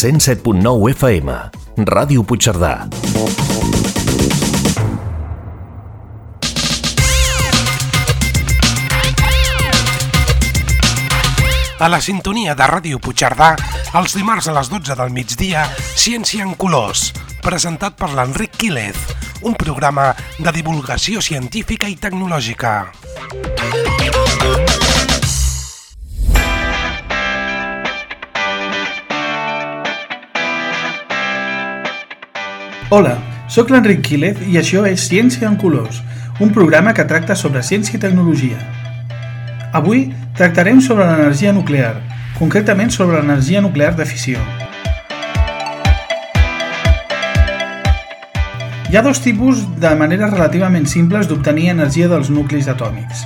107.9 FM, Ràdio Puigcerdà. A la sintonia de Ràdio Puigcerdà, els dimarts a les 12 del migdia, Ciència en Colors, presentat per l'Enric Quílez, un programa de divulgació científica i tecnològica. Hola, sóc l'Enric Quílez i això és Ciència en Colors, un programa que tracta sobre ciència i tecnologia. Avui tractarem sobre l'energia nuclear, concretament sobre l'energia nuclear de fissió. Hi ha dos tipus de maneres relativament simples d'obtenir energia dels nuclis atòmics.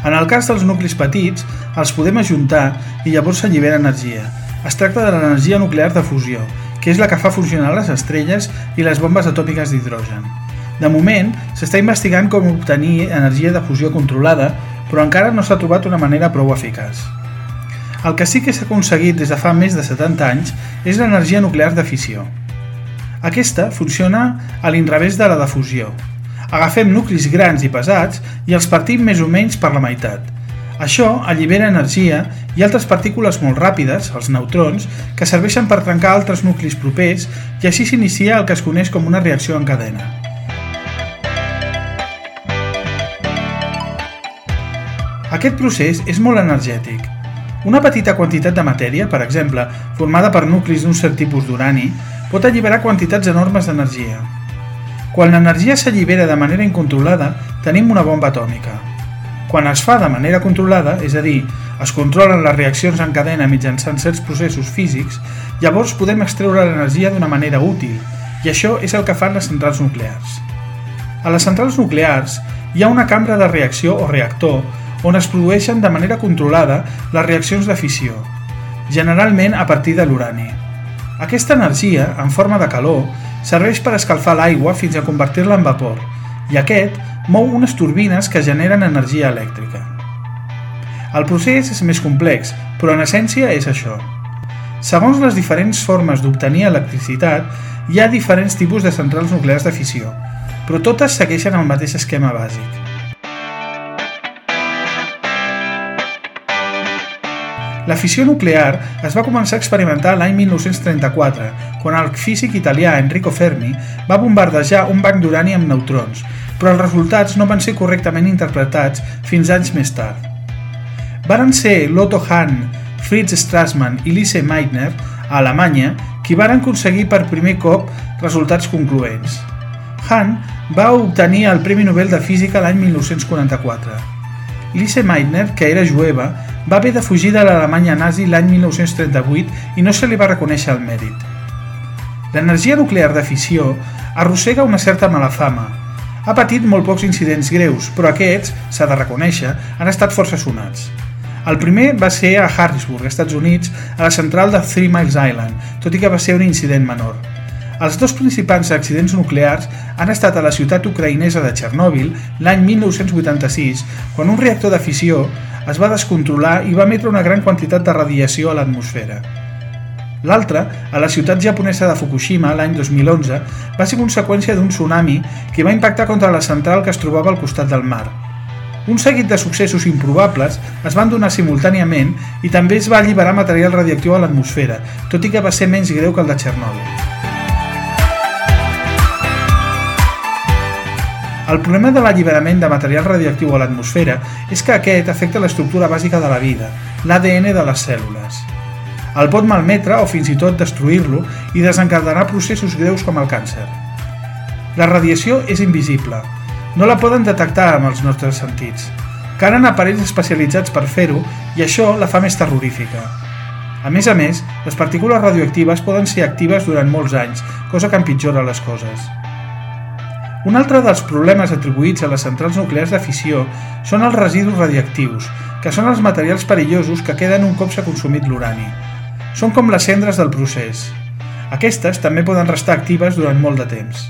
En el cas dels nuclis petits, els podem ajuntar i llavors s'allibera energia. Es tracta de l'energia nuclear de fusió, que és la que fa funcionar les estrelles i les bombes atòmiques d'hidrogen. De moment, s'està investigant com obtenir energia de fusió controlada, però encara no s'ha trobat una manera prou eficaç. El que sí que s'ha aconseguit des de fa més de 70 anys és l'energia nuclear de fissió. Aquesta funciona a l'inrevés de la de fusió. Agafem nuclis grans i pesats i els partim més o menys per la meitat. Això allibera energia i altres partícules molt ràpides, els neutrons, que serveixen per trencar altres nuclis propers i així s'inicia el que es coneix com una reacció en cadena. Aquest procés és molt energètic. Una petita quantitat de matèria, per exemple, formada per nuclis d'un cert tipus d'urani, pot alliberar quantitats enormes d'energia. Quan l'energia s'allibera de manera incontrolada, tenim una bomba atòmica. Quan es fa de manera controlada, és a dir, es controlen les reaccions en cadena mitjançant certs processos físics, llavors podem extreure l'energia d'una manera útil, i això és el que fan les centrals nuclears. A les centrals nuclears hi ha una cambra de reacció o reactor on es produeixen de manera controlada les reaccions de fissió, generalment a partir de l'urani. Aquesta energia, en forma de calor, serveix per escalfar l'aigua fins a convertir-la en vapor, i aquest mou unes turbines que generen energia elèctrica. El procés és més complex, però en essència és això. Segons les diferents formes d'obtenir electricitat, hi ha diferents tipus de centrals nuclears de fissió, però totes segueixen el mateix esquema bàsic. La fissió nuclear es va començar a experimentar l'any 1934, quan el físic italià Enrico Fermi va bombardejar un banc d'urani amb neutrons, però els resultats no van ser correctament interpretats fins anys més tard. Varen ser Lotto Hahn, Fritz Strassmann i Lise Meitner, a Alemanya, qui varen aconseguir per primer cop resultats concloents. Hahn va obtenir el Premi Nobel de Física l'any 1944. Lise Meitner, que era jueva, va haver de fugir de l'Alemanya nazi l'any 1938 i no se li va reconèixer el mèrit. L'energia nuclear de fissió arrossega una certa mala fama. Ha patit molt pocs incidents greus, però aquests, s'ha de reconèixer, han estat força sonats. El primer va ser a Harrisburg, Estats Units, a la central de Three Miles Island, tot i que va ser un incident menor. Els dos principals accidents nuclears han estat a la ciutat ucraïnesa de Txernòbil l'any 1986, quan un reactor de fissió es va descontrolar i va emetre una gran quantitat de radiació a l'atmosfera. L'altre, a la ciutat japonesa de Fukushima l'any 2011, va ser conseqüència d'un tsunami que va impactar contra la central que es trobava al costat del mar. Un seguit de successos improbables es van donar simultàniament i també es va alliberar material radioactiu a l'atmosfera, tot i que va ser menys greu que el de Txernòbil. El problema de l'alliberament de material radioactiu a l'atmosfera és que aquest afecta l'estructura bàsica de la vida, l'ADN de les cèl·lules. El pot malmetre o fins i tot destruir-lo i desencadenar processos greus com el càncer. La radiació és invisible. No la poden detectar amb els nostres sentits. Calen aparells especialitzats per fer-ho i això la fa més terrorífica. A més a més, les partícules radioactives poden ser actives durant molts anys, cosa que empitjora les coses. Un altre dels problemes atribuïts a les centrals nuclears de fissió són els residus radioactius, que són els materials perillosos que queden un cop s'ha consumit l'urani. Són com les cendres del procés. Aquestes també poden restar actives durant molt de temps.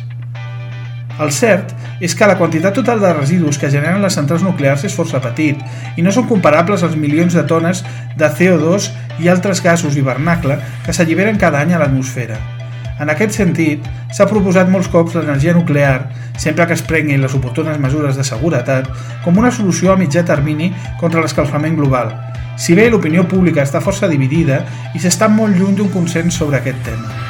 El cert és que la quantitat total de residus que generen les centrals nuclears és força petit i no són comparables als milions de tones de CO2 i altres gasos hivernacle que s'alliberen cada any a l'atmosfera. En aquest sentit, s'ha proposat molts cops l'energia nuclear, sempre que es prenguin les oportunes mesures de seguretat, com una solució a mitjà termini contra l'escalfament global, si bé l'opinió pública està força dividida i s'està molt lluny d'un consens sobre aquest tema.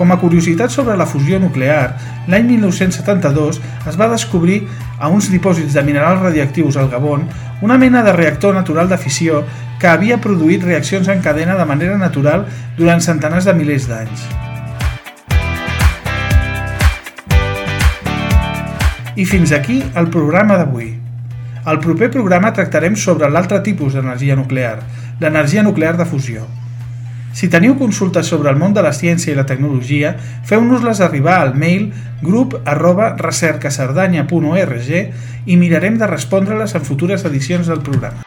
Com a curiositat sobre la fusió nuclear, l'any 1972 es va descobrir a uns dipòsits de minerals radioactius al Gabon una mena de reactor natural de fissió que havia produït reaccions en cadena de manera natural durant centenars de milers d'anys. I fins aquí el programa d'avui. Al proper programa tractarem sobre l'altre tipus d'energia nuclear, l'energia nuclear de fusió. Si teniu consultes sobre el món de la ciència i la tecnologia, feu-nos-les arribar al mail grup arroba i mirarem de respondre-les en futures edicions del programa.